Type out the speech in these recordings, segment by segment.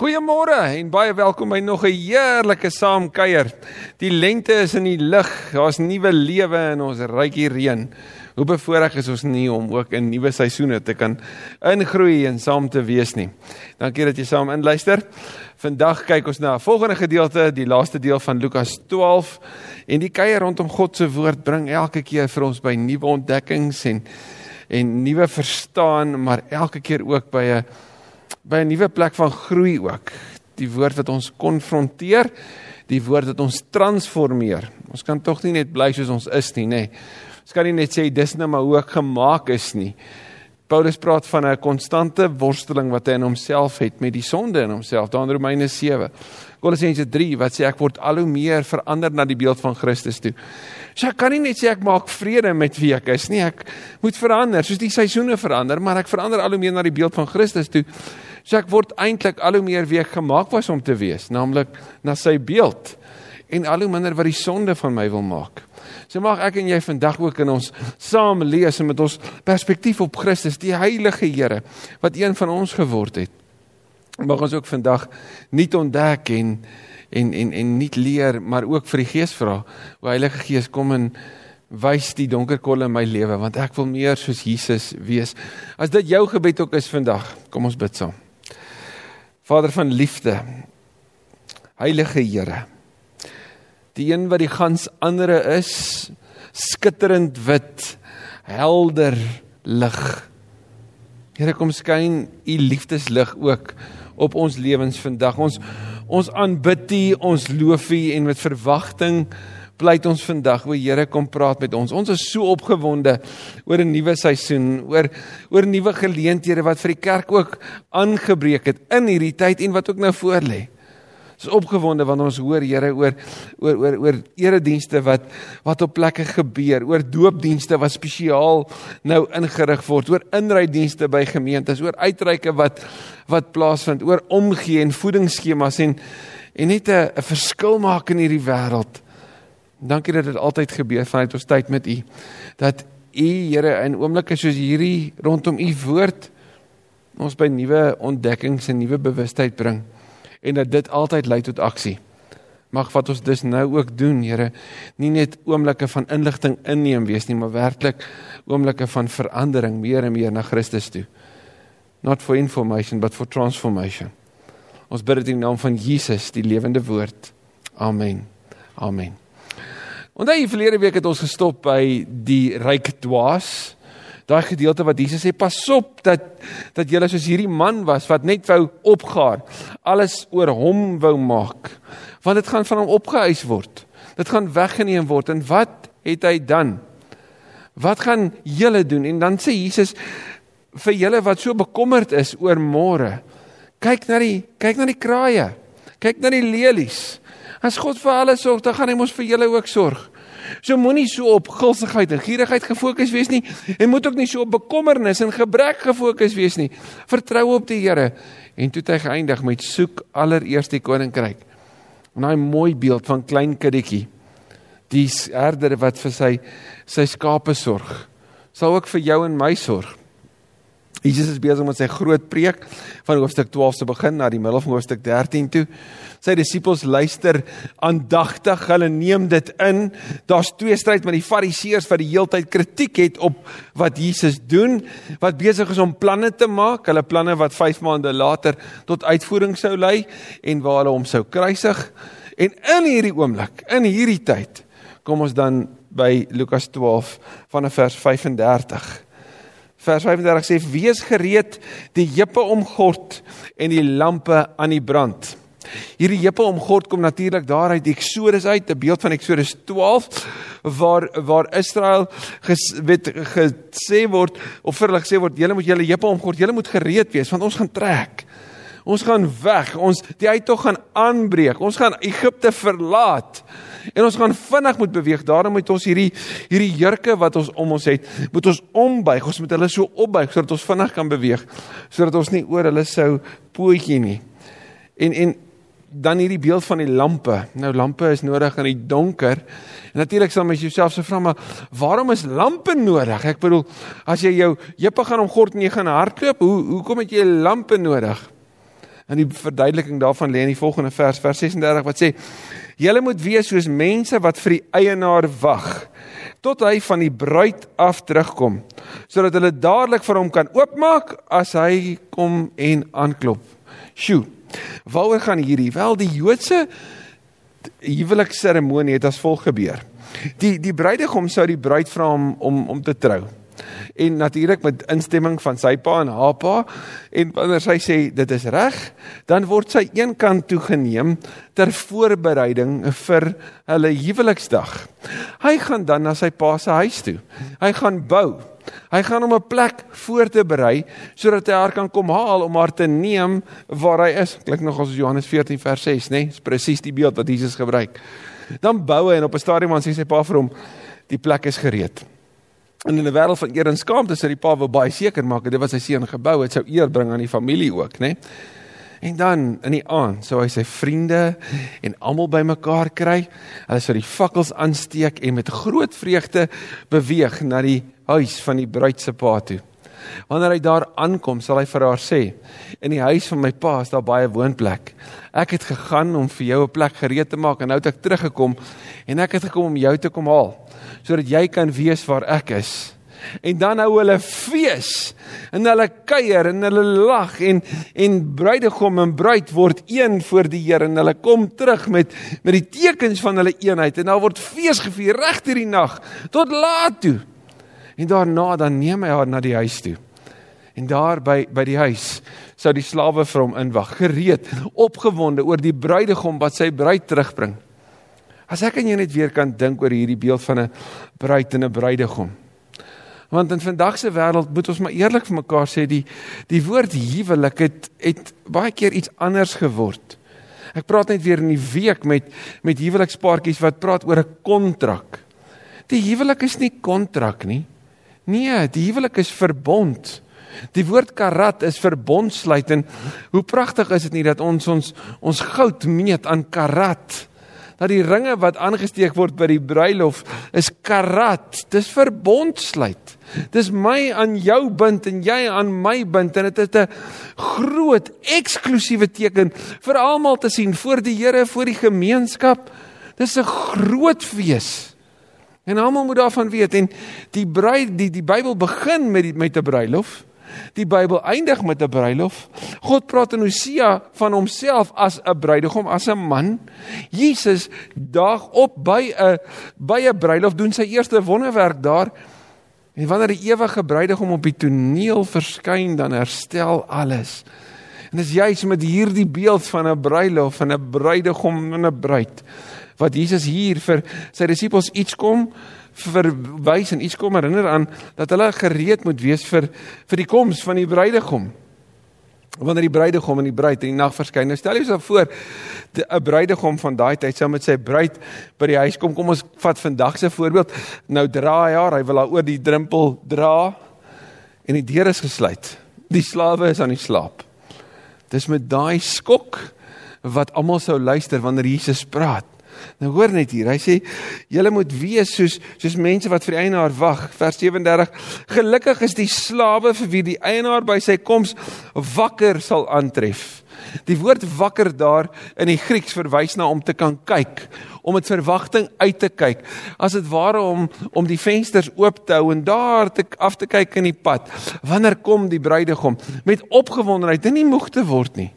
Goeiemôre en baie welkom by nog 'n heerlike saamkuier. Die lente is in die lug. Daar's nuwe lewe in ons rykie reën. Hoe bevoorreg is ons nie om ook in nuwe seisoene te kan ingroei en saam te wees nie. Dankie dat jy saam inluister. Vandag kyk ons na 'n volgende gedeelte, die laaste deel van Lukas 12 en die kuier rondom God se woord bring elke keer vir ons by nuwe ontdekkings en en nuwe verstaan, maar elke keer ook by 'n by 'n nuwe plek van groei ook. Die woord wat ons konfronteer, die woord wat ons transformeer. Ons kan tog nie net bly soos ons is nie, nê. Nee. Ons kan nie net sê dis nou maar hoe ek gemaak is nie. Paulus praat van 'n konstante worsteling wat hy in homself het met die sonde in homself, daar in Romeine 7. Kolossense 3 wat sê ek word al hoe meer verander na die beeld van Christus toe. So ek kan nie net sê ek maak vrede met wie ek is nie, ek moet verander, soos die seisoene verander, maar ek verander al hoe meer na die beeld van Christus toe. So ek word eintlik al hoe meer wie ek gemaak was om te wees, naamlik na sy beeld en al hoe minder wat die sonde van my wil maak. So mag ek en jy vandag ook in ons saam lees en met ons perspektief op Christus, die heilige Here wat een van ons geword het. Mag ons ook vandag nuut ontdek en en en en nuut leer, maar ook vir die Gees vra. O Heilige Gees, kom en wys die donker kolle in my lewe want ek wil meer soos Jesus wees. As dit jou gebed ook is vandag, kom ons bid saam. Vader van liefde, Heilige Here. Die een wat die gans andere is, skitterend wit, helder lig. Here kom skyn u liefdeslig ook op ons lewens vandag. Ons ons aanbid u, ons loof u en met verwagting pleit ons vandag, o Here, kom praat met ons. Ons is so opgewonde oor 'n nuwe seisoen, oor oor nuwe geleenthede wat vir die kerk ook aangebreek het in hierdie tyd en wat ook nou voor lê. Ons is opgewonde want ons hoor Here oor oor oor oor eredienste wat wat op plekke gebeur, oor doopdienste wat spesiaal nou ingerig word, oor inrydienste by gemeentes, oor uitreike wat wat plaasvind, oor omgee en voedingsskemas en en net 'n 'n verskil maak in hierdie wêreld. Dankie dat dit altyd gebeur vanuit ons tyd met U. Dat U Here in oomblikke soos hierdie rondom U woord ons by nuwe ontdekkings en nuwe bewustheid bring en dat dit altyd lei tot aksie. Mag wat ons dus nou ook doen, Here, nie net oomblikke van inligting inneem wees nie, maar werklik oomblikke van verandering meer en meer na Christus toe. Not for information but for transformation. Ons bid dit in die naam van Jesus, die lewende woord. Amen. Amen. Onthou verlede week het ons gestop by die ryk dwaas. Daai gedeelte wat Jesus sê pas op dat dat jy soos hierdie man was wat net wou opgaar, alles oor hom wou maak. Want dit gaan van hom opgeëis word. Dit gaan weggeneem word en wat het hy dan? Wat gaan julle doen? En dan sê Jesus vir julle wat so bekommerd is oor môre, kyk na die kyk na die kraaie. Kyk na die lelies. As God vir alles sorg, dan gaan hy mos vir julle ook sorg. So moenie so op gulsigheid en gierigheid gefokus wees nie en moet ook nie so op bekommernis en gebrek gefokus wees nie. Vertrou op die Here en toe het hy geëindig met soek allereerst die koninkryk. 'n Daai mooi beeld van klein kindertjie. Die herder wat vir sy sy skape sorg, sal ook vir jou en my sorg. Jesus is besig met sy groot preek van hoofstuk 12 se begin na die middel van hoofstuk 13 toe. Sy disippels luister aandagtig, hulle neem dit in. Daar's twee stryd met die Fariseërs wat die heeltyd kritiek het op wat Jesus doen, wat besig is om planne te maak, hulle planne wat 5 maande later tot uitvoering sou lei en waar hulle hom sou kruisig. En in hierdie oomblik, in hierdie tyd, kom ons dan by Lukas 12 vanaf vers 35. Vers 35 sê wees gereed die heupe omgord en die lampe aan die brand. Hierdie heupe omgord kom natuurlik daar uit Eksodus uit, 'n beeld van Eksodus 12 waar waar Israel ges, weet gesê word of vir hulle gesê word julle moet julle heupe omgord, julle moet gereed wees want ons gaan trek. Ons gaan weg. Ons die uittog gaan aanbreek. Ons gaan Egipte verlaat. En ons gaan vinnig moet beweeg. Daarom moet ons hierdie hierdie jurke wat ons om ons het, moet ons ombuig. Ons moet hulle so opbuig sodat ons vinnig kan beweeg, sodat ons nie oor hulle sou pootjie nie. En en dan hierdie beeld van die lampe. Nou lampe is nodig in die donker. En natuurlik sal mens jouself se vra maar waarom is lampe nodig? Ek bedoel, as jy jou jeppa gaan omgord en jy gaan hardloop, hoe hoekom het jy lampe nodig? En die verduideliking daarvan lê in die volgende vers, vers 36 wat sê: "Julle moet wees soos mense wat vir die eienaar wag tot hy van die bruid af terugkom, sodat hulle dadelik vir hom kan oopmaak as hy kom en aanklop." Sjoe. Waaroor gaan hierdie? Wel, die Joodse huwelikseremonie het as volg gebeur. Die die bruidegom sou die bruid vra om om om te trou en natuurlik met instemming van sy pa en haar pa en wanneer sy sê dit is reg, dan word sy eenkant toegeneem ter voorbereiding vir hulle huweliksdag. Hy gaan dan na sy pa se huis toe. Hy gaan bou. Hy gaan om 'n plek voor te berei sodat hy haar kan kom haal om haar te neem waar hy is. Klink nog as Johannes 14 vers 6, né? Nee? Dis presies die beeld wat Jesus gebruik. Dan bou hy en op 'n stadium dan sê sy pa vir hom die plek is gereed. En in 'n wêreld van eer en skaamte sê die pa wou baie seker maak dat dit wat sy seun gebou het sou eer bring aan die familie ook, né? En dan in die aand sou hy sy vriende en almal bymekaar kry. Hulle sou die fakkels aansteek en met groot vreugde beweeg na die huis van die bruid se pa toe. Wanneer hy daar aankom, sal hy vir haar sê: "In die huis van my pa is daar baie woonplek. Ek het gegaan om vir jou 'n plek gereed te maak en nou het ek teruggekom en ek het gekom om jou te kom haal." Sodat jy kan weet waar ek is. En dan hou hulle fees en hulle kuier en hulle lag en en bruidegom en bruid word een voor die Here en hulle kom terug met met die tekens van hulle eenheid en daar word fees gevier reg deur die nag tot laat toe. En daarna dan neem hy haar na die huis toe. En daar by by die huis sou die slawe vir hom inwag, gereed, opgewonde oor die bruidegom wat sy bruid terugbring. As ek en jy net weer kan dink oor hierdie beeld van 'n bruid en 'n bruidegom. Want in vandag se wêreld moet ons maar eerlik vir mekaar sê die die woord huwelik het het baie keer iets anders geword. Ek praat net weer in die week met met huwelikspaartjies wat praat oor 'n kontrak. Die huwelik is nie kontrak nie. Nee, die huwelik is verbond. Die woord karat is verbondsluit en hoe pragtig is dit nie dat ons ons ons goud meet aan karat dat die ringe wat aangesteek word by die bruilof is karat. Dis verbondsluit. Dis my aan jou bind en jy aan my bind en dit is 'n groot eksklusiewe teken vir almal te sien voor die Here, voor die gemeenskap. Dis 'n groot fees. En almal moet daarvan weet en die bruid die die Bybel begin met die, met 'n bruilof. Die Bybel eindig met 'n bruilof. God praat in Hosea van homself as 'n bruidegom, as 'n man. Jesus daag op by 'n by 'n bruilof doen sy eerste wonderwerk daar. En wanneer die ewige bruidegom op die toneel verskyn, dan herstel alles. En dis juis met hierdie beeld van 'n bruilof, van 'n bruidegom en 'n bruid wat Jesus hier vir sy disippels iets kom verwys en iets kom herinner aan dat hulle gereed moet wees vir vir die koms van die bruidegom. Wanneer die bruidegom en die bruid in die nag verskyn. Nou stel jouself voor 'n bruidegom van daai tyd sou met sy bruid by die huis kom. Kom ons vat vandag se voorbeeld. Nou dra hy haar, hy wil haar oor die drempel dra en die deur is gesluit. Die slawe is aan die slaap. Dis met daai skok wat almal sou luister wanneer Jesus praat. Nou hoor net hier. Hy sê julle moet wees soos soos mense wat vir die eienaar wag. Vers 37. Gelukkig is die slawe vir wie die eienaar by sy koms wakker sal aantref. Die woord wakker daar in die Grieks verwys na om te kan kyk, om met verwagting uit te kyk. As dit ware om om die vensters oop te hou en daar te af te kyk in die pad. Wanneer kom die bruidegom met opgewondenheid en nie moeg te word nie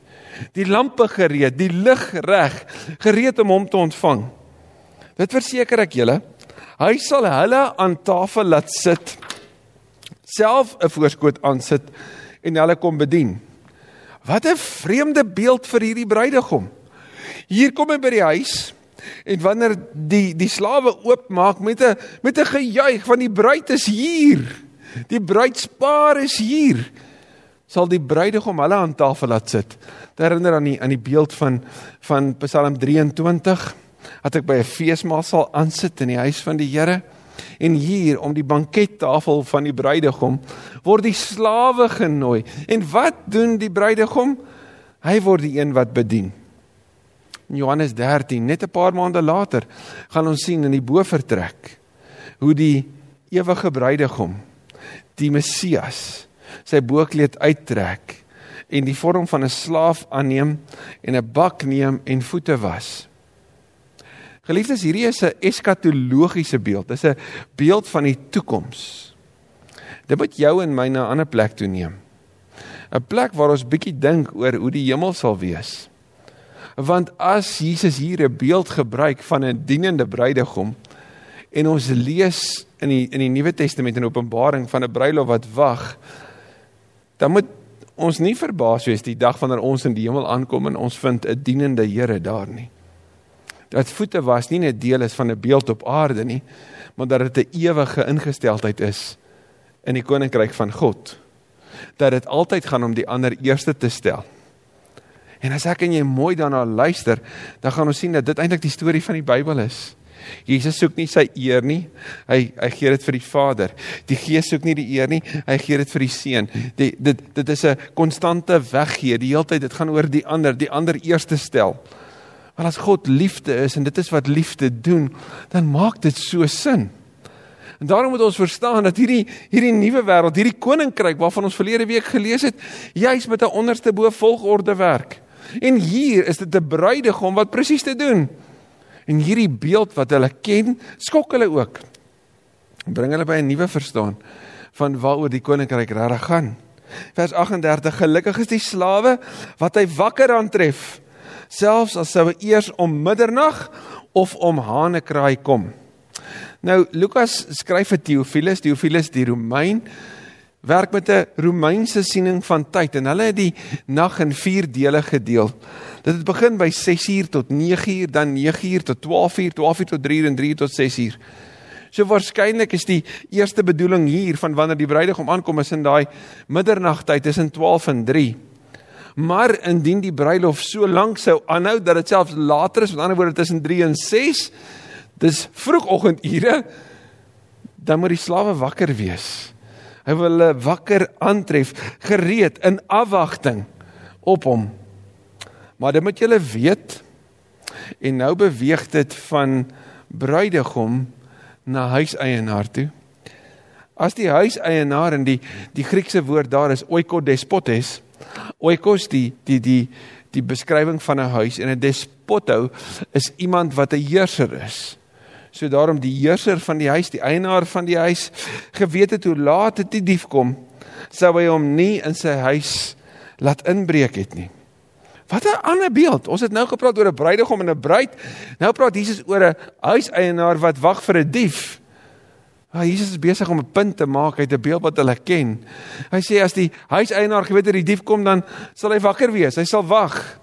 die lampe gereed, die lig reg, gereed om hom te ontvang. Dit verseker ek julle, hy sal hulle aan tafel laat sit, self 'n voorskoot aansit en hulle kom bedien. Wat 'n vreemde beeld vir hierdie bruidegom. Hier kom hy by die huis en wanneer die die slawe oopmaak met 'n met 'n gejuig van die bruid is hier. Die bruidspaar is hier sal die bruidegom hulle aan tafel laat sit. Dit herinner aan die aan die beeld van van Psalm 23 dat ek by 'n feesmaal sal aansit in die huis van die Here. En hier om die bankettafel van die bruidegom word die slawe genooi. En wat doen die bruidegom? Hy word die een wat bedien. In Johannes 13, net 'n paar maande later, gaan ons sien in die bovertrek hoe die ewige bruidegom, die Messias, sy boekleed uittrek en die vorm van 'n slaaf aanneem en 'n bak neem en voete was. Geliefdes, hierdie is 'n eskatologiese beeld. Dit is 'n beeld van die toekoms. Dit moet jou en my na 'n ander plek toe neem. 'n Plek waar ons bietjie dink oor hoe die hemel sal wees. Want as Jesus hier 'n beeld gebruik van 'n dienende bruidegom en ons lees in die in die Nuwe Testament en Openbaring van 'n bruilof wat wag, dan moet ons nie verbaas wees die dag wanneer ons in die hemel aankom en ons vind 'n dienende Here daar nie. Dat voete was nie net deel is van 'n beeld op aarde nie, maar dat dit 'n ewige ingesteldheid is in die koninkryk van God. Dat dit altyd gaan om die ander eerste te stel. En as ek en jy mooi daarna luister, dan gaan ons sien dat dit eintlik die storie van die Bybel is. Jesus soek nie sy eer nie. Hy hy gee dit vir die Vader. Die Gees soek nie die eer nie. Hy gee dit vir die Seun. Dit dit dit is 'n konstante weggee. Die hele tyd dit gaan oor die ander, die ander eerste stel. Want as God liefde is en dit is wat liefde doen, dan maak dit so sin. En daarom moet ons verstaan dat hierdie hierdie nuwe wêreld, hierdie koninkryk waarvan ons verlede week gelees het, juis met 'n onderste bo volgorde werk. En hier is dit 'n bruidegom wat presies dit doen. En hierdie beeld wat hulle ken, skok hulle ook. Bring hulle by 'n nuwe verstaan van waaroor die koninkryk regtig gaan. Vers 38: Gelukkig is die slawe wat hy wakker aantref, selfs al sou hy eers om middernag of om hanekraai kom. Nou Lukas skryf vir Theophilus, Theophilus die Romein werk met 'n Romeinse siening van tyd en hulle het die nag in 4 dele gedeel. Dit het begin by 6uur tot 9uur, dan 9uur tot 12uur, 12uur tot 3uur en 3uur tot 6uur. So waarskynlik is die eerste bedoeling hier van wanneer die bruidegom aankom is in daai middernagtyd tussen 12 en 3. Maar indien die bruilof so lank sou aanhou dat dit selfs later is, met ander woorde tussen 3 en 6, dis vroegoggendure, dan moet die slawe wakker wees. Hy wil hulle wakker aantref, gereed in afwagting op hom. Maar dit moet julle weet en nou beweeg dit van bruidegom na huiseienaar toe. As die huiseienaar in die die Griekse woord daar is oikodespotes. Oikos die die die die beskrywing van 'n huis en 'n despoto is iemand wat 'n heerser is. So daarom die heerser van die huis, die eienaar van die huis, geweet het hoe laat dit die dief kom, sou hy hom nie in sy huis laat inbreek het nie. Wat 'n ander beeld. Ons het nou gepraat oor 'n bruidegom en 'n bruid. Nou praat Jesus oor 'n huiseienaar wat wag vir 'n dief. Ah, Jesus is besig om 'n punt te maak uit 'n beeld wat hulle ken. Hy sê as die huiseienaar geweet het die dief kom, dan sal hy wakker wees. Hy sal wag.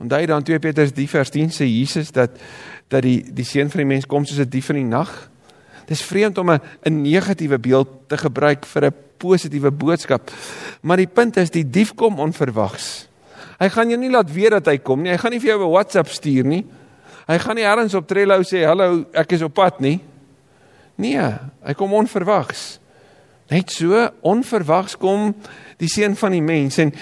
Onthou dan 2 Petrus 3 vers 10 sê Jesus dat dat die die seun van die mens kom soos 'n dief in die nag. Dis vreemd om 'n 'n negatiewe beeld te gebruik vir 'n positiewe boodskap. Maar die punt is die dief kom onverwags. Hy gaan jou nie laat weet dat hy kom nie. Hy gaan nie vir jou 'n WhatsApp stuur nie. Hy gaan nie ergens op Trello sê hallo, ek is op pad nie. Nee, hy kom onverwags. Net so onverwags kom die seun van die mens. En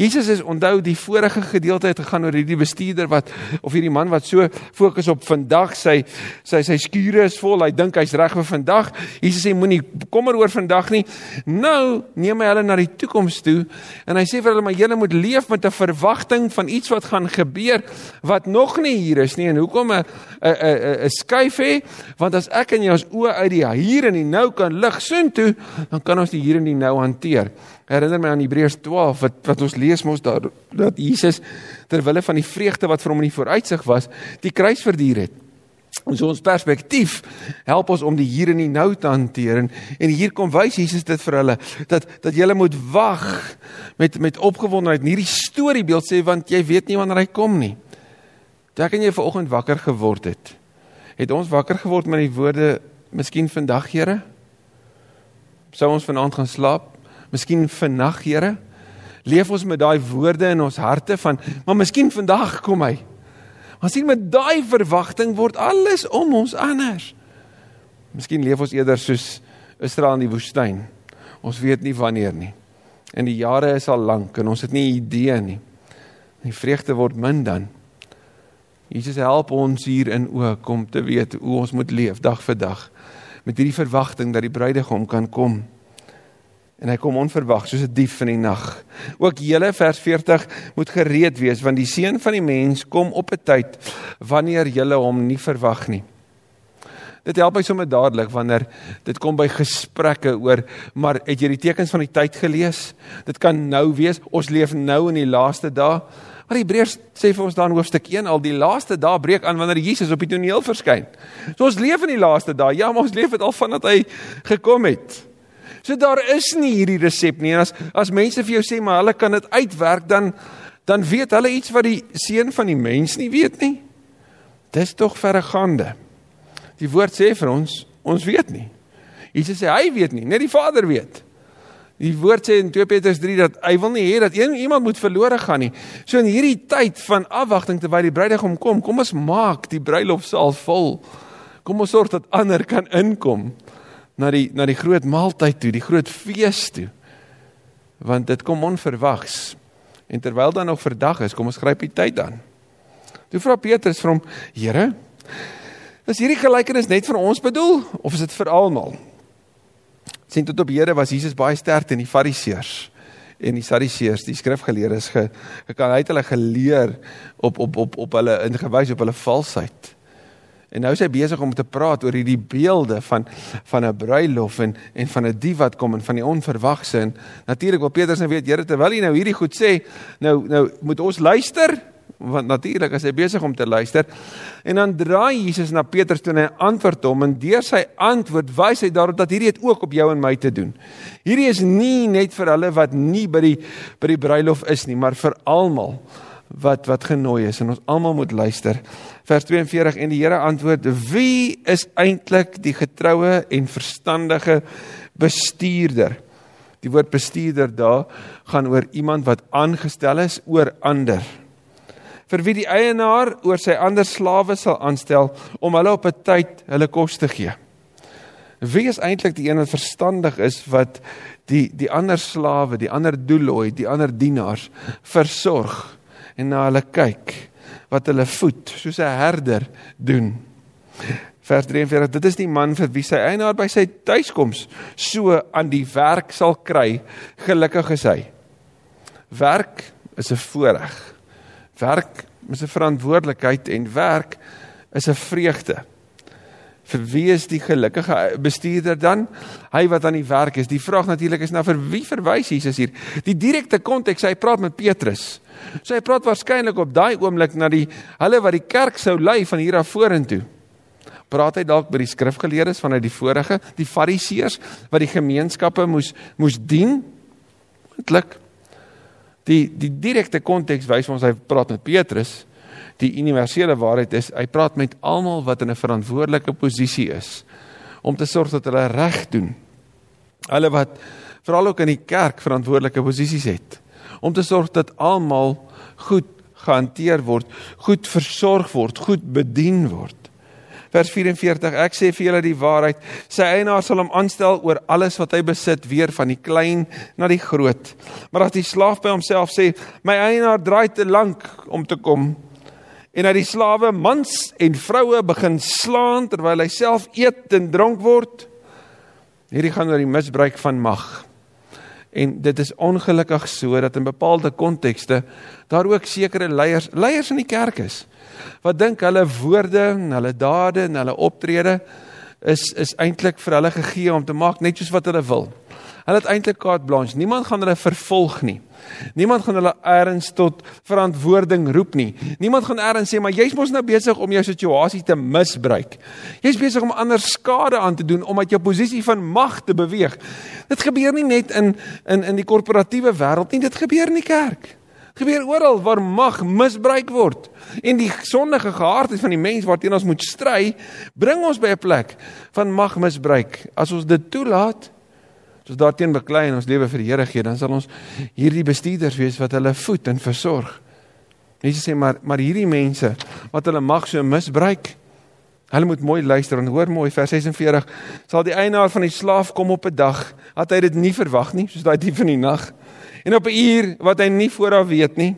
Jesus is onthou die vorige gedeelte het gegaan oor hierdie bestuurder wat of hierdie man wat so fokus op vandag sy sy sy skure is vol hy dink hy's reg vir vandag. Jesus sê moenie kommer oor vandag nie. Nou neem hy hulle na die toekoms toe en hy sê vir hulle maar julle moet leef met 'n verwagting van iets wat gaan gebeur wat nog nie hier is nie. En hoekom 'n 'n 'n 'n skuif hê? Want as ek en jy ons oë uit die hier en die nou kan lig soontoe dan kan ons die hier en die nou hanteer herinner my aan Hebreërs 12 wat wat ons lees mos daar dat Jesus ter wille van die vreugde wat vir hom in die vooruitsig was, die kruis verduur het. Ons ons perspektief help ons om die hier en die nou te hanteer en en hier kom wys Jesus dit vir hulle dat dat jy moet wag met met opgewondenheid. Hierdie storiebeeld sê want jy weet nie wanneer hy kom nie. Dalk kan jy vanoggend wakker geword het. Het ons wakker geword met die woorde miskien vandag Here? Sou ons vanaand gaan slaap? Miskien vannag, Here, leef ons met daai woorde in ons harte van, maar miskien vandag kom hy. Maar sien met daai verwagting word alles om ons anders. Miskien leef ons eerder soos Israel in die woestyn. Ons weet nie wanneer nie. En die jare is al lank en ons het nie idee nie. Die vreugde word min dan. Jesus help ons hier in ook om te weet hoe ons moet leef dag vir dag met hierdie verwagting dat die bruidegom kan kom. En hy kom onverwag soos 'n dief in die nag. Ook julle vers 40 moet gereed wees want die seun van die mens kom op 'n tyd wanneer julle hom nie verwag nie. Dit help my sommer dadelik wanneer dit kom by gesprekke oor maar het jy die tekens van die tyd gelees? Dit kan nou wees. Ons leef nou in die laaste dae. Maar Hebreërs sê vir ons dan hoofstuk 1 al die laaste dae breek aan wanneer Jesus op die toneel verskyn. So ons leef in die laaste dae. Ja, maar ons leef dit al vandat hy gekom het. So daar is nie hierdie resep nie. En as as mense vir jou sê maar hulle kan dit uitwerk dan dan weet hulle iets wat die seun van die mens nie weet nie. Dis tog verregaande. Die woord sê vir ons, ons weet nie. Jesus sê hy weet nie, net die Vader weet. Die woord sê in 2 Petrus 3 dat hy wil nie hê dat een, iemand moet verlore gaan nie. So in hierdie tyd van afwagting terwyl die bruidegom kom, kom ons maak die bruilofsaal vol. Kom ons sorg dat ander kan inkom na die na die groot maaltyd toe, die groot fees toe. Want dit kom onverwags. En terwyl dan nog verdag is, kom ons gryp die tyd aan. Toe vra Petrus vir hom: "Here, is hierdie gelykenis net vir ons bedoel of is dit vir almal?" Sien tot op Here was Jesus baie sterk teen die Fariseërs en die Sadduseërs, die skrifgeleerdes ge, kan hy het hulle geleer op op op op hulle ingewys op hulle valsheid. En nou is hy besig om te praat oor hierdie beelde van van 'n bruilof en en van 'n dief wat kom en van die onverwagse. En natuurlik wil Petrus nou weet Here terwyl hy nou hierdie goed sê, nou nou moet ons luister. Want natuurlik as hy besig om te luister. En dan draai Jesus na Petrus toe en hy antwoord hom en deur sy antwoord wys hy daarop dat hierdie het ook op jou en my te doen. Hierdie is nie net vir hulle wat nie by die by die bruilof is nie, maar vir almal wat wat genooi is en ons almal moet luister. Vers 42 en die Here antwoord: Wie is eintlik die getroue en verstandige bestuurder? Die woord bestuurder daar gaan oor iemand wat aangestel is oor ander. Vir wie die eienaar oor sy ander slawe sal aanstel om hulle op 'n tyd hulle kos te gee. Wie is eintlik die een wat verstandig is wat die die ander slawe, die ander doeloi, die ander dienaars versorg? En na hulle kyk wat hulle voed soos 'n herder doen. Vers 43 dit is die man vir wie sy eienaar by sy tuiskoms so aan die werk sal kry gelukkig is hy. Werk is 'n voorreg. Werk is 'n verantwoordelikheid en werk is 'n vreugde. Vir wie is die gelukkige bestuurder dan? Hy wat aan die werk is. Die vraag natuurlik is nou vir wie verwys Jesus hier? Die direkte konteks, hy praat met Petrus. So hy praat waarskynlik op daai oomblik na die hulle wat die kerk sou lei van hier af vorentoe. Praat hy dalk by die skrifgeleerdes vanuit die vorige, die fariseërs wat die gemeenskappe moes moes dien? Moontlik. Die die direkte konteks wys ons hy praat met Petrus. Die universele waarheid is hy praat met almal wat in 'n verantwoordelike posisie is om te sorg dat hulle reg doen. Hulle wat veral ook in die kerk verantwoordelike posisies het om te sorg dat almal goed gehanteer word, goed versorg word, goed bedien word. Vers 44 Ek sê vir julle die waarheid, sy eienaar sal hom aanstel oor alles wat hy besit, weer van die klein na die groot. Maar as die slaaf by homself sê, my eienaar draai te lank om te kom, en hy die slawe mans en vroue begin slaan terwyl hy self eet en dronk word, hierdie gaan oor die misbruik van mag. En dit is ongelukkig so dat in bepaalde kontekste daar ook sekere leiers, leiers in die kerk is wat dink hulle woorde en hulle dade en hulle optrede is is eintlik vir hulle gegee om te maak net soos wat hulle wil. Hulle het eintlik carte blanche. Niemand gaan hulle vervolg nie. Niemand gaan hulle eers tot verantwoording roep nie. Niemand gaan eers sê maar jy's mos nou besig om jou situasie te misbruik. Jy's besig om ander skade aan te doen om uit jou posisie van mag te beweeg. Dit gebeur nie net in in in die korporatiewe wêreld nie, dit gebeur in die kerk. Dit gebeur oral waar mag misbruik word. En die sondige gehardheid van die mens waarteen ons moet stry, bring ons by 'n plek van magmisbruik. As ons dit toelaat, as ons daarteen beklei en ons lewe vir die Here gee, dan sal ons hierdie bestuurders wees wat hulle voed en versorg. Jesus sê maar maar hierdie mense wat hulle mag so misbruik, hulle moet mooi luister en hoor mooi vers 46. Sal die eienaar van die slaaf kom op 'n dag wat hy dit nie verwag nie, soos daai dief in die nag. En op 'n uur wat hy nie vooraf weet nie.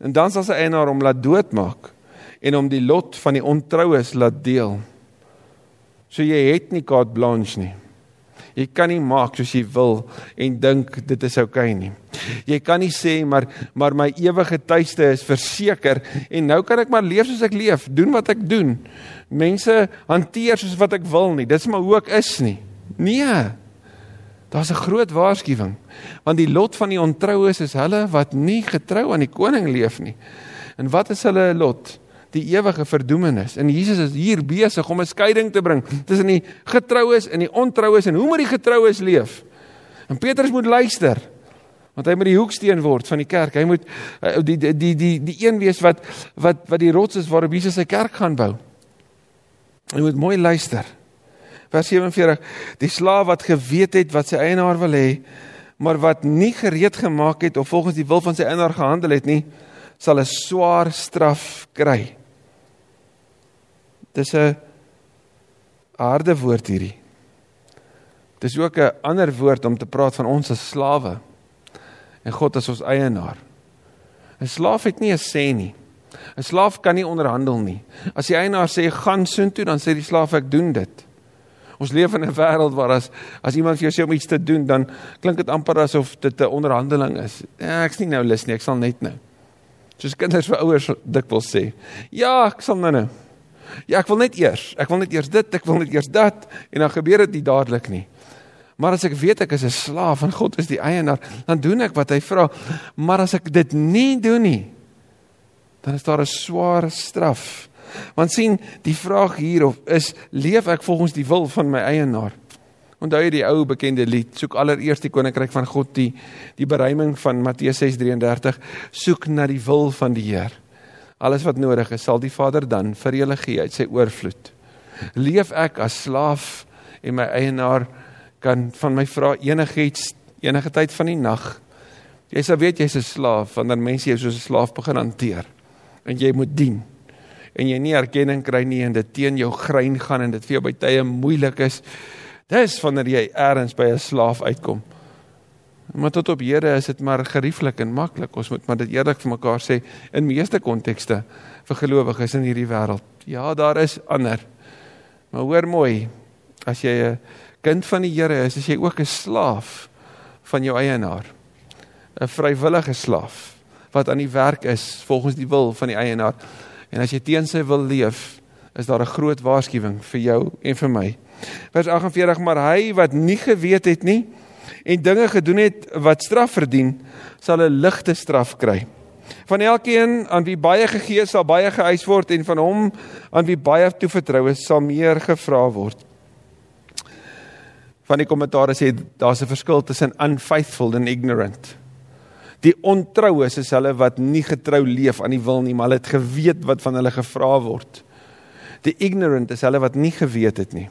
En dan sal sy eienaar hom laat doodmaak en hom die lot van die ontroues laat deel. So jy het nie carte blanche nie. Jy kan nie maak soos jy wil en dink dit is oukei okay nie. Jy kan nie sê maar maar my ewige tuiste is verseker en nou kan ek maar leef soos ek leef, doen wat ek doen. Mense hanteer soos wat ek wil nie. Dis maar hoe ek is nie. Nee. Daar's 'n groot waarskuwing. Want die lot van die ontroues is hulle wat nie getrou aan die koning leef nie. En wat is hulle lot? Die ewige verdoemenis. En Jesus is hier besig om 'n skeiding te bring tussen die getroues en die ontroues en hoe moet die getroues leef? En Petrus moet luister. Want hy moet die hoeksteen word van die kerk. Hy moet eh, die die die die, die een wees wat wat wat die rots is waarop Jesus sy kerk gaan bou. Hy moet mooi luister. Vers 47: Die slaaf wat geweet het wat sy eienaar wil hê, maar wat nie gereed gemaak het of volgens die wil van sy eienaar gehandel het nie, sal 'n swaar straf kry. Dis 'n harde woord hierdie. Dis ook 'n ander woord om te praat van ons as slawe en God as ons eienaar. 'n Slaaf het nie 'n sê nie. 'n Slaaf kan nie onderhandel nie. As die eienaar sê gaan soontoe, dan sê die slaaf ek doen dit. Ons leef in 'n wêreld waar as as iemand vir jou sê om iets te doen, dan klink dit amper asof dit 'n onderhandeling is. Ja, ek's nie nou lus nie, ek sal net nou. Soos kinders vir ouers dikwels sê. Ja, ek sal nou nou. Ja, ek wil net eers. Ek wil net eers dit, ek wil net eers dat en dan gebeur dit nie dadelik nie. Maar as ek weet ek is 'n slaaf en God is die eienaar, dan doen ek wat hy vra. Maar as ek dit nie doen nie, dan is daar 'n swaar straf. Want sien, die vraag hier of is leef ek volgens die wil van my eienaar? Onthou jy die ou bekende lied, soek allereers die koninkryk van God, die die beruiming van Matteus 6:33, soek na die wil van die Heer. Alles wat nodig is, sal die Vader dan vir julle gee uit sy oorvloed. Leef ek as slaaf en my eienaar kan van my vra enigiets enige tyd van die nag. Jy sal weet jy's 'n slaaf wanneer mense jou soos 'n slaaf begin hanteer en jy moet dien en jy nie erkenning kry nie en dit teen jou grein gaan en dit vir jou by tye moeilik is. Dis wanneer jy eers by 'n slaaf uitkom. Maar tot op Here is dit maar gerieflik en maklik. Ons moet maar dit eerlik vir mekaar sê in meeste kontekste vir gelowiges in hierdie wêreld. Ja, daar is ander. Maar hoor mooi, as jy 'n kind van die Here is, is jy ook 'n slaaf van jou eienaar. 'n Vrywillige slaaf wat aan die werk is volgens die wil van die eienaar. En as jy teen sy wil leef, is daar 'n groot waarskuwing vir jou en vir my. Vers 48: Maar hy wat nie geweet het nie en dinge gedoen het wat straf verdien, sal 'n ligte straf kry. Van elkeen aan wie baie gegee sal baie geëis word en van hom aan wie baie toevertrou is sal meer gevra word. Van die kommentaare sê daar's 'n verskil tussen unfaithful en ignorant. Die ontroues is hulle wat nie getrou leef aan die wil nie, maar hulle het geweet wat van hulle gevra word. Die ignorant is hulle wat nie geweet het nie.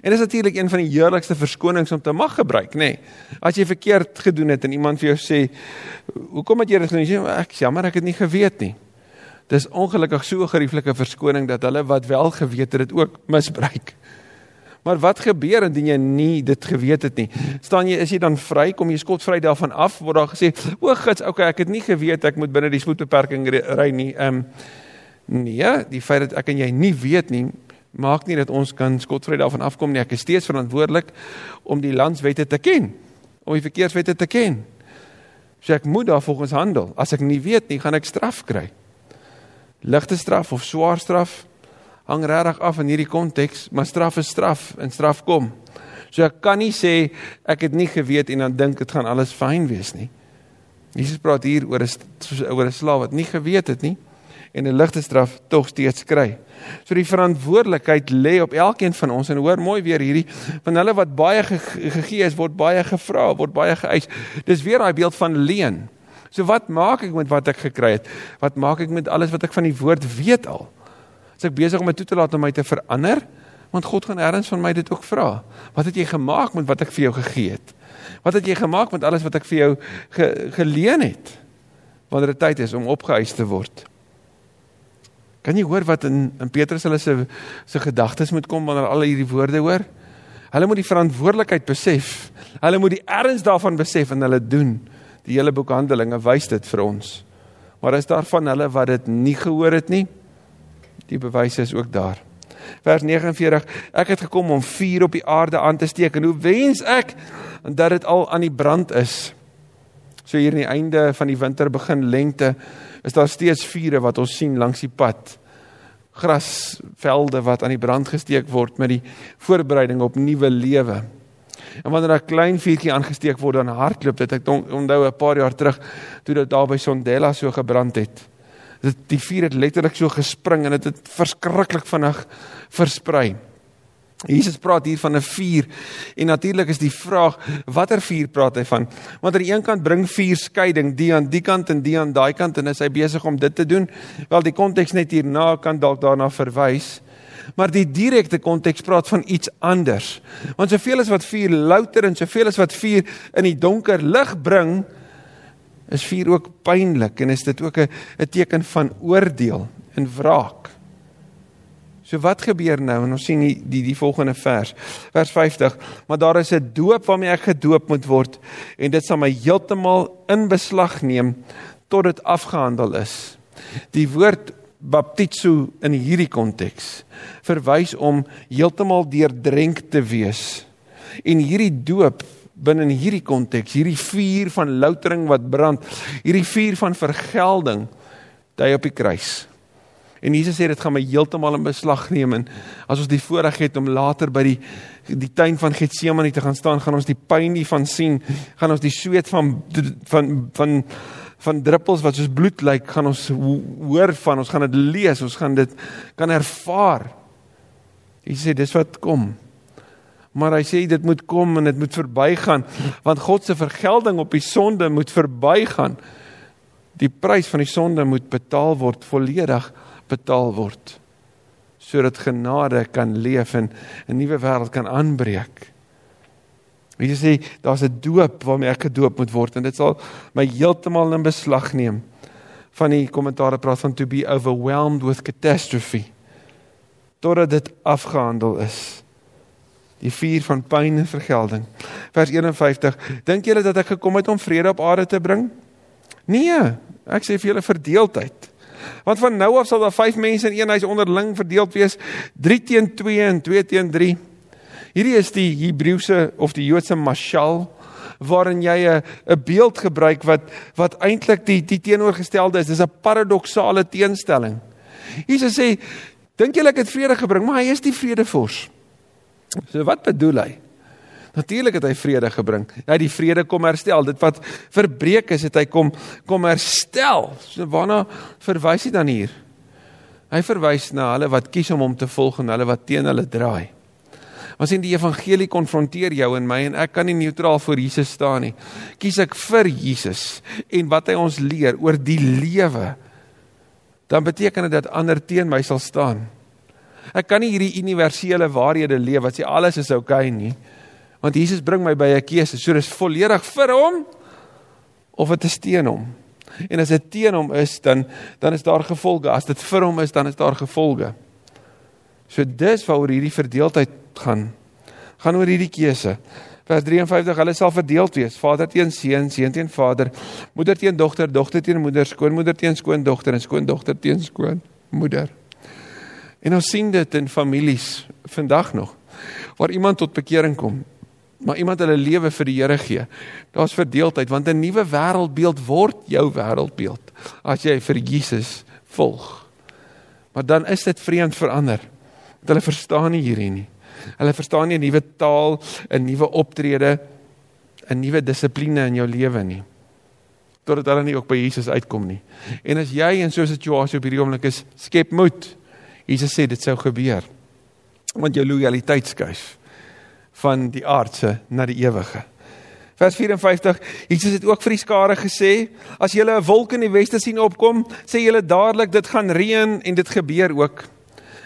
En dit is natuurlik een van die heerlikste verskonings om te mag gebruik, nê. Nee. As jy verkeerd gedoen het en iemand vir jou sê, "Hoekom het jy dit gedoen?" Jy sê, "Ek jammer, ek het nie geweet nie." Dis ongelukkig so 'n gerieflike verskoning dat hulle wat wel geweet het dit ook misbruik. Maar wat gebeur indien jy nie dit geweet het nie? Staan jy is jy dan vry? Kom jy skotvry daarvan af? Word daar gesê, "O, gits, okay, ek het nie geweet ek moet binne die spoedbeperking ry nie." Ehm um, nee, die feit dat ek en jy nie weet nie, maak nie dat ons kan skotvry daarvan afkom nie. Ek is steeds verantwoordelik om die landswette te ken, om die verkeerswette te ken. So ek moet daar volgens handel. As ek nie weet nie, gaan ek straf kry. Ligte straf of swaar straf? hang regtig af in hierdie konteks, maar straf is straf en straf kom. So ek kan nie sê ek het nie geweet en dan dink dit gaan alles fyn wees nie. Jesus praat hier oor 'n oor 'n slaaf wat nie geweet het nie en 'n ligte straf tog steeds kry. So die verantwoordelikheid lê op elkeen van ons en hoor mooi weer hierdie van hulle wat baie gegee is word baie gevra, word baie geëis. Dis weer daai beeld van leen. So wat maak ek met wat ek gekry het? Wat maak ek met alles wat ek van die woord weet al? Is ek besig om my toe te laat om my te verander? Want God gaan ergens van my dit ook vra. Wat het jy gemaak met wat ek vir jou gegee het? Wat het jy gemaak met alles wat ek vir jou ge, geleen het? Wanneer dit tyd is om opgeëis te word. Kan jy hoor wat in in Petrus hulle se se gedagtes moet kom wanneer al hierdie woorde hoor? Hulle moet die verantwoordelikheid besef. Hulle moet die erns daarvan besef en hulle doen. Die hele boek Handelinge wys dit vir ons. Maar is daar van hulle wat dit nie gehoor het nie? Die bewyse is ook daar. Vers 49: Ek het gekom om vuur op die aarde aan te steek en hoe wens ek dat dit al aan die brand is. So hier aan die einde van die winter begin lente is daar steeds vure wat ons sien langs die pad. Grasvelde wat aan die brand gesteek word met die voorbereiding op nuwe lewe. En wanneer 'n klein vuurtjie aangesteek word dan hardloop dit. Ek onthou 'n paar jaar terug toe dit daar by Sondela so gebrand het. Dit die vuur het letterlik so gespring en dit het, het verskriklik vinnig versprei. Jesus praat hier van 'n vuur en natuurlik is die vraag watter vuur praat hy van? Want aan die een kant bring vuur skeiding, die aan die kant en die aan daai kant en is hy besig om dit te doen. Wel die konteks net hierna kan dalk daarna verwys. Maar die direkte konteks praat van iets anders. Want soveel as wat vuur louter en soveel as wat vuur in die donker lig bring, is vuur ook pynlik en is dit ook 'n 'n teken van oordeel en wraak. So wat gebeur nou? En ons sien die die die volgende vers. Vers 50. Maar daar is 'n doop waarmee ek gedoop moet word en dit sal my heeltemal in beslag neem tot dit afgehandel is. Die woord baptizo in hierdie konteks verwys om heeltemal deurdrenk te wees. En hierdie doop binne in hierdie konteks, hierdie vuur van loutering wat brand, hierdie vuur van vergelding, dui op die kruis. En Jesus sê dit gaan my heeltemal in beslag neem en as ons die voorreg het om later by die die tuin van Getsemane te gaan staan, gaan ons die pyn hiervan sien, gaan ons die sweet van van van van druppels wat soos bloed lyk, gaan ons hoor van, ons gaan dit lees, ons gaan dit kan ervaar. Jesus sê dis wat kom. Maar hy sê dit moet kom en dit moet verbygaan want God se vergelding op die sonde moet verbygaan. Die prys van die sonde moet betaal word volledig betaal word sodat genade kan leef en 'n nuwe wêreld kan aanbreek. Wie sê daar's 'n doop waarmee ek gedoop moet word en dit sal my heeltemal in beslag neem. Van die kommentaare praat van to be overwhelmed with catastrophe. Totdat dit afgehandel is. Die vuur van pyn en vergelding. Vers 51. Dink julle dat ek gekom het om vrede op aarde te bring? Nee, ek sê vir julle verdeeldheid. Want van nou af sal daar 5 mense in een huis onderling verdeel wees, 3 teen 2 en 2 teen 3. Hierdie is die Hebreëse of die Joodse mashal waarin jy 'n 'n beeld gebruik wat wat eintlik die die teenoorgestelde is. Dis 'n paradoksale teenstelling. Jesus sê, dink julle ek het vrede gebring, maar hy is die vredevors. So wat bedoel hy? Natuurlik het hy vrede gebring. Hy het die vrede kom herstel. Dit wat verbreek is, het hy kom kom herstel. So waarna verwys hy dan hier? Hy verwys na hulle wat kies om hom te volg en hulle wat teen hulle draai. Ons sien die evangelie konfronteer jou en my en ek kan nie neutraal voor Jesus staan nie. Kies ek vir Jesus en wat hy ons leer oor die lewe, dan beteken dit dat ander teen my sal staan. Ek kan nie hierdie universele waarhede leef wat sê alles is oukei okay nie want Jesus bring my by 'n keuse. So dis volledig vir hom of dit is teen hom. En as dit teen hom is, dan dan is daar gevolge. As dit vir hom is, dan is daar gevolge. So dis waaroor hierdie verdeeldheid gaan. Gaan oor hierdie keuse. Vers 53: Hulle sal verdeeld wees. Vader teen seun, seun teen vader, moeder teen dogter, dogter teen moeder, skoonmoeder teen skoondogter en skoondogter teen skoonmoeder. En ons sien dit in families vandag nog waar iemand tot bekering kom maar iemand hulle lewe vir die Here gee. Daar's verdeeldheid want 'n nuwe wêreldbeeld word jou wêreldbeeld as jy vir Jesus volg. Maar dan is dit vreemd verander. Want hulle verstaan nie hierdie nie. Hulle verstaan nie 'n nuwe taal, 'n nuwe optrede, 'n nuwe dissipline in jou lewe nie. Totdat hulle nie ook by Jesus uitkom nie. En as jy in so 'n situasie op hierdie oomblik is, skep moed. Jesus sê dit sou gebeur. Want jou lojaliteit skuif van die aardse na die ewige. Vers 54. Jesus het ook vir die skare gesê: As julle 'n wolk in die weste sien opkom, sê julle dadelik dit gaan reën en dit gebeur ook.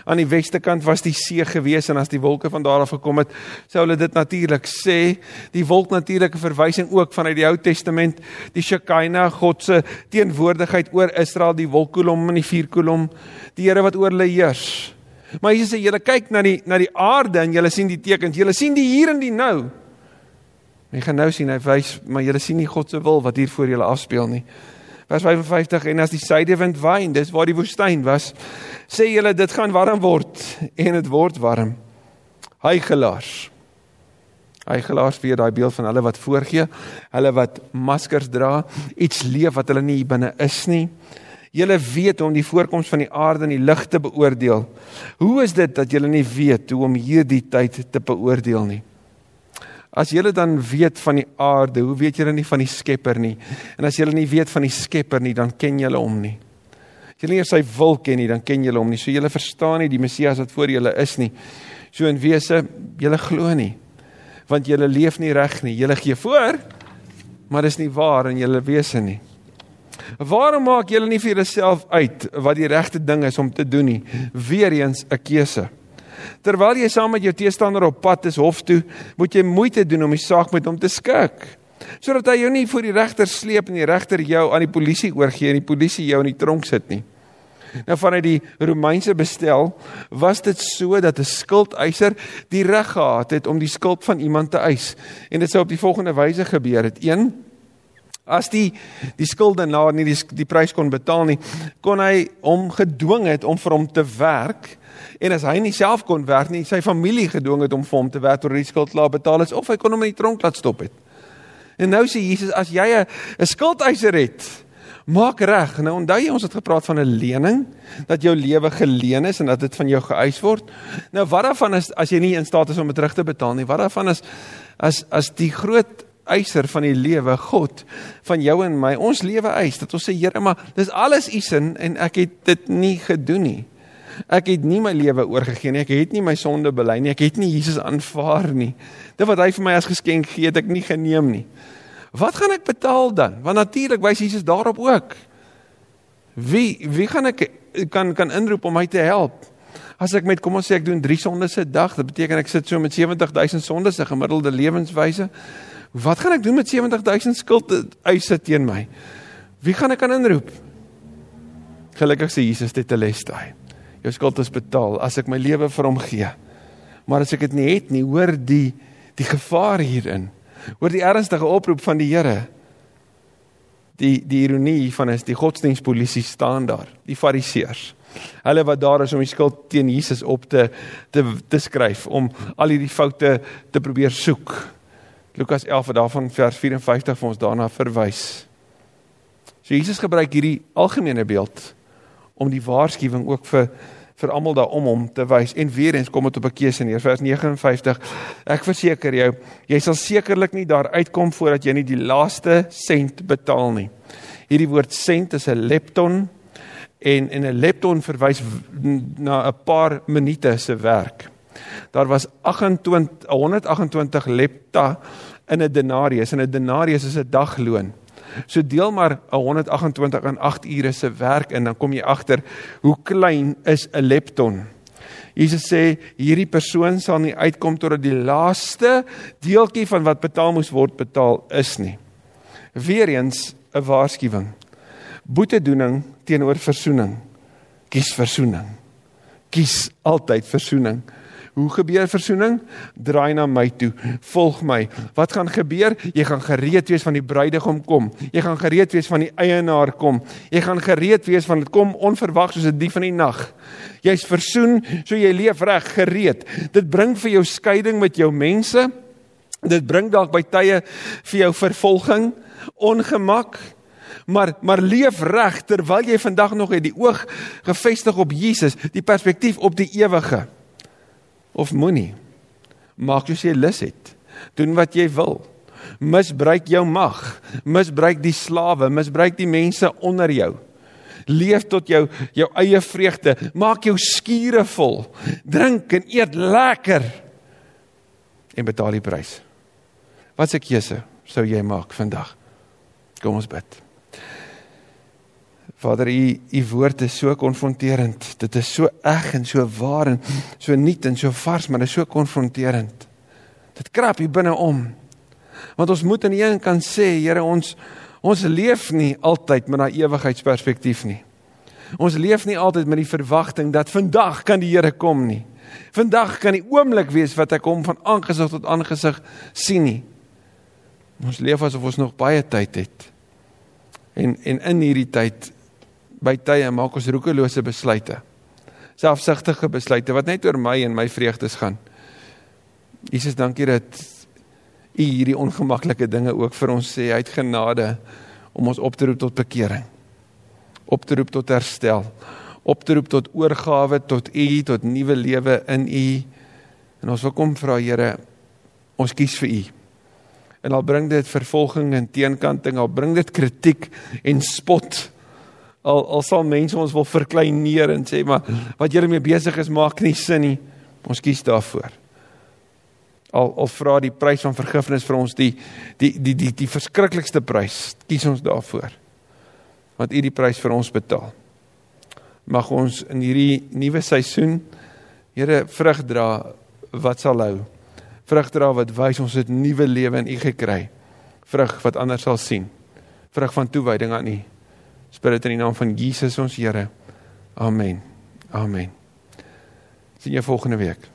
Aan die weste kant was die see gewees en as die wolke van daar af gekom het, sou hulle dit natuurlik sê. Die wolk natuurlike verwysing ook vanuit die Ou Testament, die Shekinah, God se teenwoordigheid oor Israel, die wolkkolom en die vuurkolom, die Here wat oor hulle heers. Maar Jesus sê julle kyk na die na die aarde en julle sien die tekens. Julle sien die hier en die nou. Jy gaan nou sien hy wys, maar julle sien nie God se wil wat hier voor julle afspeel nie. Vers 55 en as die suidewind waai, dis waar die woestyn was. Sê julle dit gaan warm word en dit word warm. Hygelaars. Hygelaars weer daai beeld van hulle wat voorgee, hulle wat maskers dra, iets leef wat hulle nie binne is nie. Julle weet hoe om die voorkoms van die aarde en die lig te beoordeel. Hoe is dit dat julle nie weet hoe om hierdie tyd te beoordeel nie? As julle dan weet van die aarde, hoe weet julle nie van die Skepper nie? En as julle nie weet van die Skepper nie, dan ken julle hom nie. As julle nie eers sy wil ken nie, dan ken julle hom nie. So julle verstaan nie die Messias wat voor julle is nie. So in wese, julle glo nie. Want julle leef nie reg nie. Julle gee voor, maar dis nie waar in julle wese nie. Waarom maak julle nie vir julleself uit wat die regte ding is om te doen nie? Weereens 'n keuse. Terwyl jy saam met jou teestander op pad is hof toe, moet jy moeite doen om die saak met hom te skik. Sodat hy jou nie voor die regter sleep en die regter jou aan die polisie oorgee en die polisie jou in die tronk sit nie. Nou vanuit die Romeinse bestel was dit so dat 'n skuldeiser die reg gehad het om die skuld van iemand te eis. En dit sou op die volgende wyse gebeur het: 1 As die die skuldenaar nie die die prys kon betaal nie, kon hy hom gedwing het om vir hom te werk. En as hy nie self kon werk nie, sy familie gedwing het om vir hom te werk tot die skuld klaar betaal is of hy kon hom in die tronk laat stop het. En nou sê Jesus as jy 'n 'n skuldeiser het, Maak reg. Nou onthou jy ons het gepraat van 'n lening dat jou lewe geleen is en dat dit van jou geëis word. Nou wat daarvan is as jy nie in staat is om dit terug te betaal nie? Wat daarvan is as as die groot eiser van die lewe God van jou en my ons lewe eis dat ons sê Here maar dis alles u sin en ek het dit nie gedoen nie. Ek het nie my lewe oorgegee nie. Ek het nie my sonde bely nie. Ek het nie Jesus aanvaar nie. Dit wat hy vir my as geskenk gee, het ek nie geneem nie. Wat gaan ek betaal dan? Want natuurlik wys Jesus daarop ook. Wie wie gaan ek kan kan inroep om my te help? As ek met kom ons sê ek doen 3 sondes 'n dag, dit beteken ek sit so met 70000 sondes 'n gemiddelde lewenswyse. Wat gaan ek doen met 70000 skuld eise teen my? Wie gaan ek kan inroep? Gelukkig sê Jesus dit te les daai. Jou skuld is betaal as ek my lewe vir hom gee. Maar as ek dit nie het nie, hoor die die gevaar hierin oor die ernstige oproep van die Here. Die die ironie van is die godsdienstpolisie staan daar, die fariseërs. Hulle wat daar is om die skuld teen Jesus op te te te skryf om al hierdie foute te probeer soek. Lukas 11 daarvan vers 54 vir ons daarna verwys. So Jesus gebruik hierdie algemene beeld om die waarskuwing ook vir vir almal daar om te wys. En weer eens kom dit op 'n keuse neer vers 59 ek verseker jou jy sal sekerlik nie daar uitkom voordat jy nie die laaste sent betaal nie. Hierdie woord sent is 'n lepton en en 'n lepton verwys na 'n paar minute se werk. Daar was 28 128 lepta in 'n denarius en 'n denarius is 'n dagloon So deel maar 128 en 8 ure se werk in dan kom jy agter hoe klein is 'n lepton. Jesus sê hierdie persoon sal nie uitkom totdat die laaste deeltjie van wat betaal moes word betaal is nie. Weereens 'n waarskuwing. Boetedoening teenoor versoening. Kies versoening. Kies altyd versoening. Hoe gebeur versoening? Draai na my toe. Volg my. Wat gaan gebeur? Jy gaan gereed wees van die bruidegom kom. Jy gaan gereed wees van die eienaar kom. Jy gaan gereed wees van dit kom onverwags soos 'n dief van die nag. Jy's versoen, so jy leef reg, gereed. Dit bring vir jou skeiding met jou mense. Dit bring dalk by tye vir jou vervolging, ongemak. Maar maar leef reg terwyl jy vandag nog het die oog gefestig op Jesus, die perspektief op die ewige of moenie. Maak soos jy lus het. Doen wat jy wil. Misbruik jou mag. Misbruik die slawe, misbruik die mense onder jou. Leef tot jou jou eie vreugde. Maak jou skure vol. Drink en eet lekker en betaal die prys. Wat se keuse sou jy maak vandag? Kom ons bid. Vader, u u woord is so konfronterend. Dit is so eg en so waar en so nuut en so vars, maar dit is so konfronterend. Dit krap hier binne om. Want ons moet aan die een kant sê, Here, ons ons leef nie altyd met 'n ewigheidsperspektief nie. Ons leef nie altyd met die verwagting dat vandag kan die Here kom nie. Vandag kan die oomblik wees wat ek hom van aangesig tot aangesig sien nie. Ons leef asof ons nog baie tyd het. En en in hierdie tyd by tye maak ons roekelose besluite. selfsugtige besluite wat net oor my en my vreugdes gaan. Jesus, dankie dat U hierdie ongemaklike dinge ook vir ons sê uit genade om ons op te roep tot bekering. Op te roep tot herstel. Op te roep tot oorgawe tot U, tot nuwe lewe in U. En ons wil kom vra Here, ons kies vir U. En al bring dit vervolging en teenkanting, al bring dit kritiek en spot al al sal mense ons wil verklein neer en sê maar wat julle mee besig is maak nie sin nie. Ons kies daarvoor. Al al vra die prys van vergifnis vir ons die die die die die verskriklikste prys, kies ons daarvoor. Want U die prys vir ons betaal. Mag ons in hierdie nuwe seisoen Here vrug dra wat sal hou. Vrug dra wat wys ons het nuwe lewe in U gekry. Vrug wat ander sal sien. Vrug van toewyding aan U. Spirit in die naam van Jesus ons Here. Amen. Amen. Sien jou volgende week.